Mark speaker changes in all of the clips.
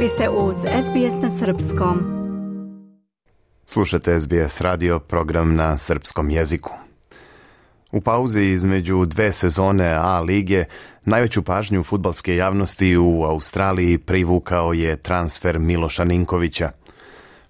Speaker 1: Vi ste uz SBS na Srpskom. Slušate SBS radio, program na srpskom jeziku. U pauzi između dve sezone A lige, najveću pažnju futbalske javnosti u Australiji privukao je transfer Miloša Ninkovića.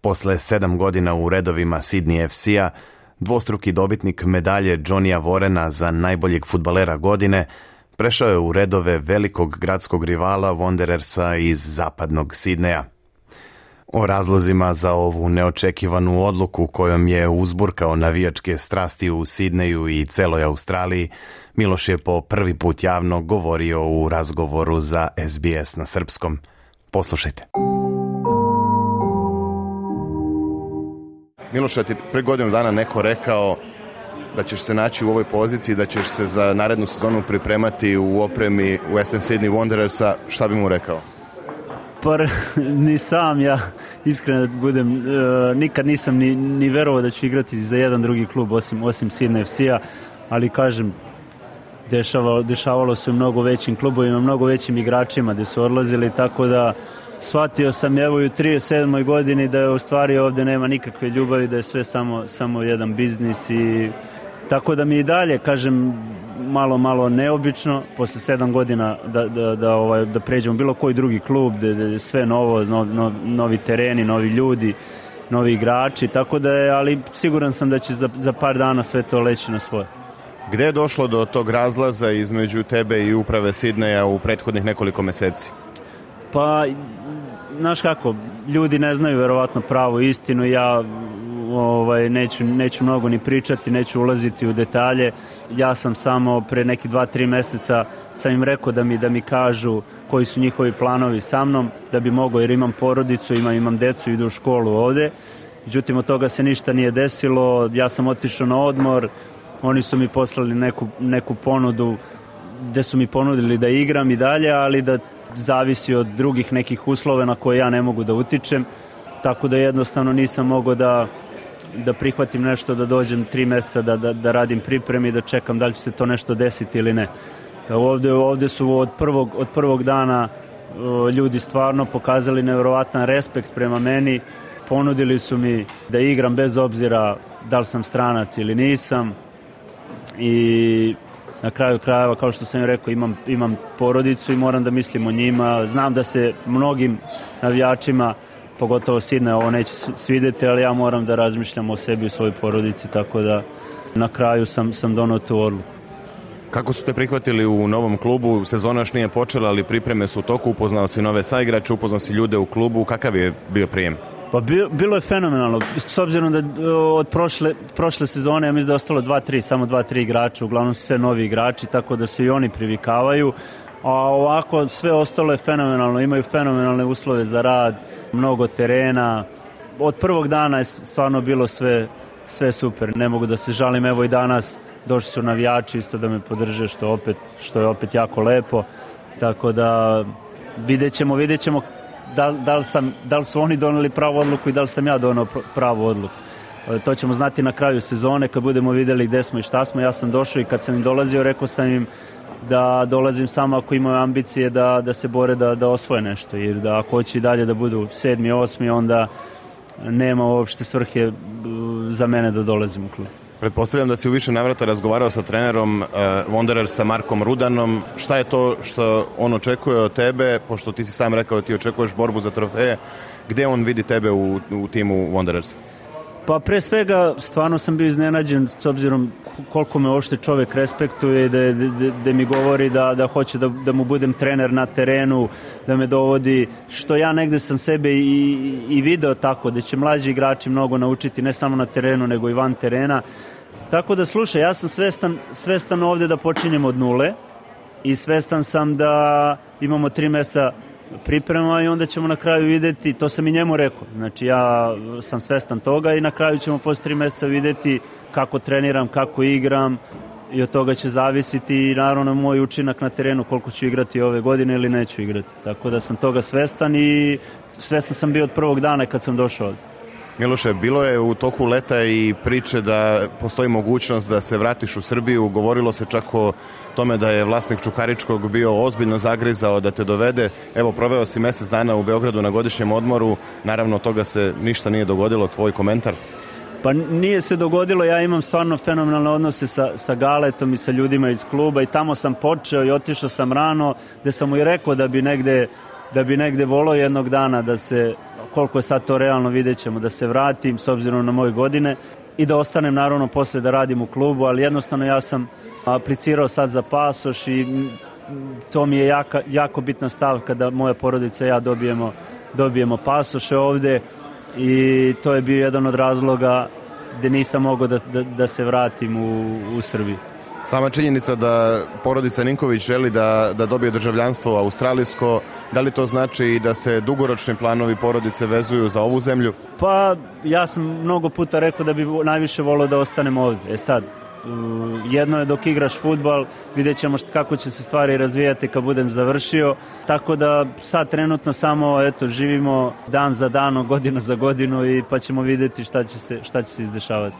Speaker 1: Posle sedam godina u redovima Sydney FC-a, dvostruki dobitnik medalje Johnny'a Vorena za najboljeg futbalera godine – prešao je u redove velikog gradskog rivala Wanderersa iz zapadnog Sidneja. O razlozima za ovu neočekivanu odluku kojom je uzburkao navijačke strasti u Sidneju i celoj Australiji, Miloš je po prvi put javno govorio u razgovoru za SBS na srpskom. Poslušajte.
Speaker 2: Miloš, ja ti pre godinu dana neko rekao da ćeš se naći u ovoj poziciji, da ćeš se za narednu sezonu pripremati u opremi Western Sydney Wanderersa, šta bi mu rekao?
Speaker 3: Pa ni sam ja, iskreno da budem, e, nikad nisam ni, ni verovao da ću igrati za jedan drugi klub osim, osim Sydney FC-a, ali kažem, dešavalo, dešavalo se u mnogo većim klubovima, mnogo većim igračima gde su odlazili, tako da shvatio sam evo i u 37. godini da je u stvari ovde nema nikakve ljubavi, da je sve samo, samo jedan biznis i Tako da mi i dalje, kažem, malo, malo neobično, posle sedam godina da, da, da, ovaj, da pređemo bilo koji drugi klub, da, da sve novo, no, no, novi tereni, novi ljudi, novi igrači, tako da je, ali siguran sam da će za, za par dana sve to leći na svoje.
Speaker 2: Gde je došlo do tog razlaza između tebe i uprave Sidneja u prethodnih nekoliko meseci?
Speaker 3: Pa, znaš kako, ljudi ne znaju verovatno pravu istinu, ja ovaj, neću, neću mnogo ni pričati, neću ulaziti u detalje. Ja sam samo pre neki 2-3 meseca sam im rekao da mi, da mi kažu koji su njihovi planovi sa mnom, da bi mogao, jer imam porodicu, imam, imam decu, idu u školu ovde. Međutim, od toga se ništa nije desilo, ja sam otišao na odmor, oni su mi poslali neku, neku ponudu gde su mi ponudili da igram i dalje, ali da zavisi od drugih nekih uslova na koje ja ne mogu da utičem, tako da jednostavno nisam mogao da da prihvatim nešto, da dođem tri meseca da, da, da radim pripremi, da čekam da li će se to nešto desiti ili ne. Da ovde, ovde su od prvog, od prvog dana e, ljudi stvarno pokazali nevjerovatan respekt prema meni, ponudili su mi da igram bez obzira da li sam stranac ili nisam i na kraju krajeva, kao što sam rekao, imam, imam porodicu i moram da mislim o njima. Znam da se mnogim navijačima uh, pogotovo Sidne ovo neće svidjeti, ali ja moram da razmišljam o sebi i svojoj porodici, tako da na kraju sam, sam donao tu odluku.
Speaker 2: Kako su te prihvatili u novom klubu? Sezona još nije počela, ali pripreme su u toku, upoznao si nove saigrače, upoznao si ljude u klubu, kakav je bio prijem?
Speaker 3: Pa bilo je fenomenalno, s obzirom da e, od prošle, prošle sezone, ja mislim da je ostalo 2-3, samo 2-3 igrača, uglavnom su sve novi igrači, tako da se i oni privikavaju a ovako sve ostalo je fenomenalno, imaju fenomenalne uslove za rad, mnogo terena. Od prvog dana je stvarno bilo sve, sve super, ne mogu da se žalim, evo i danas došli su navijači isto da me podrže što opet što je opet jako lepo. Tako da vidjet ćemo, vidjet ćemo da, da, li sam, da li su oni doneli pravu odluku i da li sam ja donao pravu odluku. E, to ćemo znati na kraju sezone kad budemo videli gde smo i šta smo. Ja sam došao i kad sam im dolazio rekao sam im da dolazim samo ako imaju ambicije da, da se bore da, da osvoje nešto jer da ako hoće i dalje da budu sedmi, osmi onda nema uopšte svrhe uh, za mene da dolazim u klub.
Speaker 2: Pretpostavljam da si u više navrata razgovarao sa trenerom uh, Wanderer sa Markom Rudanom. Šta je to što on očekuje od tebe, pošto ti si sam rekao da ti očekuješ borbu za trofeje, gde on vidi tebe u, u timu Wanderersa?
Speaker 3: Pa pre svega stvarno sam bio iznenađen s obzirom koliko me ošte čovek respektuje da, da, da, da mi govori da, da hoće da, da mu budem trener na terenu, da me dovodi, što ja negde sam sebe i, i video tako, da će mlađi igrači mnogo naučiti ne samo na terenu nego i van terena. Tako da slušaj, ja sam svestan, svestan ovde da počinjem od nule i svestan sam da imamo tri mesa priprema i onda ćemo na kraju videti, to sam i njemu rekao, znači ja sam svestan toga i na kraju ćemo posle tri meseca videti kako treniram, kako igram i od toga će zavisiti i naravno moj učinak na terenu, koliko ću igrati ove godine ili neću igrati. Tako da sam toga svestan i svestan sam bio od prvog dana kad sam došao ovde.
Speaker 2: Miloše, bilo je u toku leta i priče da postoji mogućnost da se vratiš u Srbiju. Govorilo se čak o tome da je vlasnik Čukaričkog bio ozbiljno zagrizao da te dovede. Evo, proveo si mesec dana u Beogradu na godišnjem odmoru. Naravno, toga se ništa nije dogodilo. Tvoj komentar?
Speaker 3: Pa nije se dogodilo, ja imam stvarno fenomenalne odnose sa, sa Galetom i sa ljudima iz kluba i tamo sam počeo i otišao sam rano gde sam mu i rekao da bi negde da bi negde volao jednog dana da se koliko je sad to realno vidjet ćemo da se vratim s obzirom na moje godine i da ostanem naravno posle da radim u klubu, ali jednostavno ja sam aplicirao sad za pasoš i to mi je jaka, jako bitna stavka da moja porodica i ja dobijemo, dobijemo pasoše ovde i to je bio jedan od razloga gde nisam mogao da, da, da se vratim u, u Srbiju.
Speaker 2: Sama činjenica da porodica Ninković želi da, da dobije državljanstvo australijsko, da li to znači i da se dugoročni planovi porodice vezuju za ovu zemlju?
Speaker 3: Pa ja sam mnogo puta rekao da bi najviše volio da ostanem ovdje. E sad, jedno je dok igraš futbal, vidjet ćemo kako će se stvari razvijati kad budem završio. Tako da sad trenutno samo eto, živimo dan za dano, godinu za godinu i pa ćemo vidjeti šta će se, šta će se izdešavati.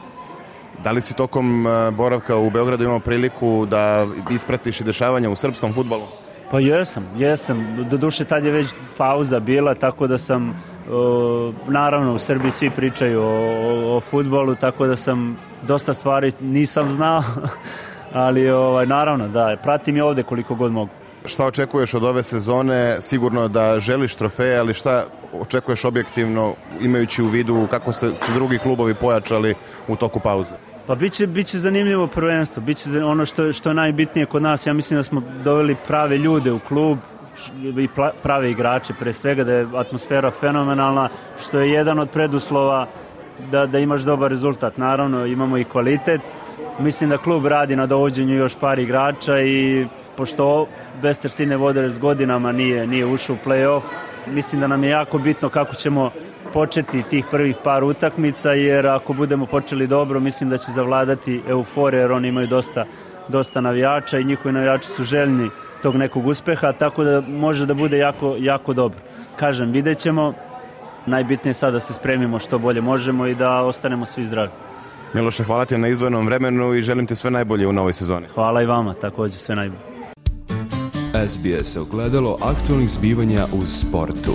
Speaker 2: Da li si tokom e, boravka u Beogradu imao priliku da ispratiš i dešavanja u srpskom futbalu?
Speaker 3: Pa jesam, jesam. Doduše tad je već pauza bila, tako da sam, o, e, naravno u Srbiji svi pričaju o, o, o futbolu, tako da sam dosta stvari nisam znao, ali ovaj, naravno da, pratim je ovde koliko god mogu.
Speaker 2: Šta očekuješ od ove sezone? Sigurno da želiš trofeje, ali šta očekuješ objektivno imajući u vidu kako se, su drugi klubovi pojačali u toku pauze?
Speaker 3: Pa biće, biće zanimljivo prvenstvo, biće ono što, što je najbitnije kod nas, ja mislim da smo doveli prave ljude u klub i prave igrače pre svega, da je atmosfera fenomenalna, što je jedan od preduslova da, da imaš dobar rezultat. Naravno, imamo i kvalitet, mislim da klub radi na dovođenju još par igrača i pošto Wester Sine Voders godinama nije, nije ušao u play-off, mislim da nam je jako bitno kako ćemo početi tih prvih par utakmica, jer ako budemo počeli dobro, mislim da će zavladati eufore, jer oni imaju dosta, dosta navijača i njihovi navijači su željni tog nekog uspeha, tako da može da bude jako, jako dobro. Kažem, vidjet ćemo, najbitnije je sad da se spremimo što bolje možemo i da ostanemo svi zdravi.
Speaker 2: Miloše, hvala ti na izdvojenom vremenu i želim ti sve najbolje u novoj sezoni.
Speaker 3: Hvala i vama, takođe sve najbolje. SBS ogledalo aktualnih zbivanja u sportu.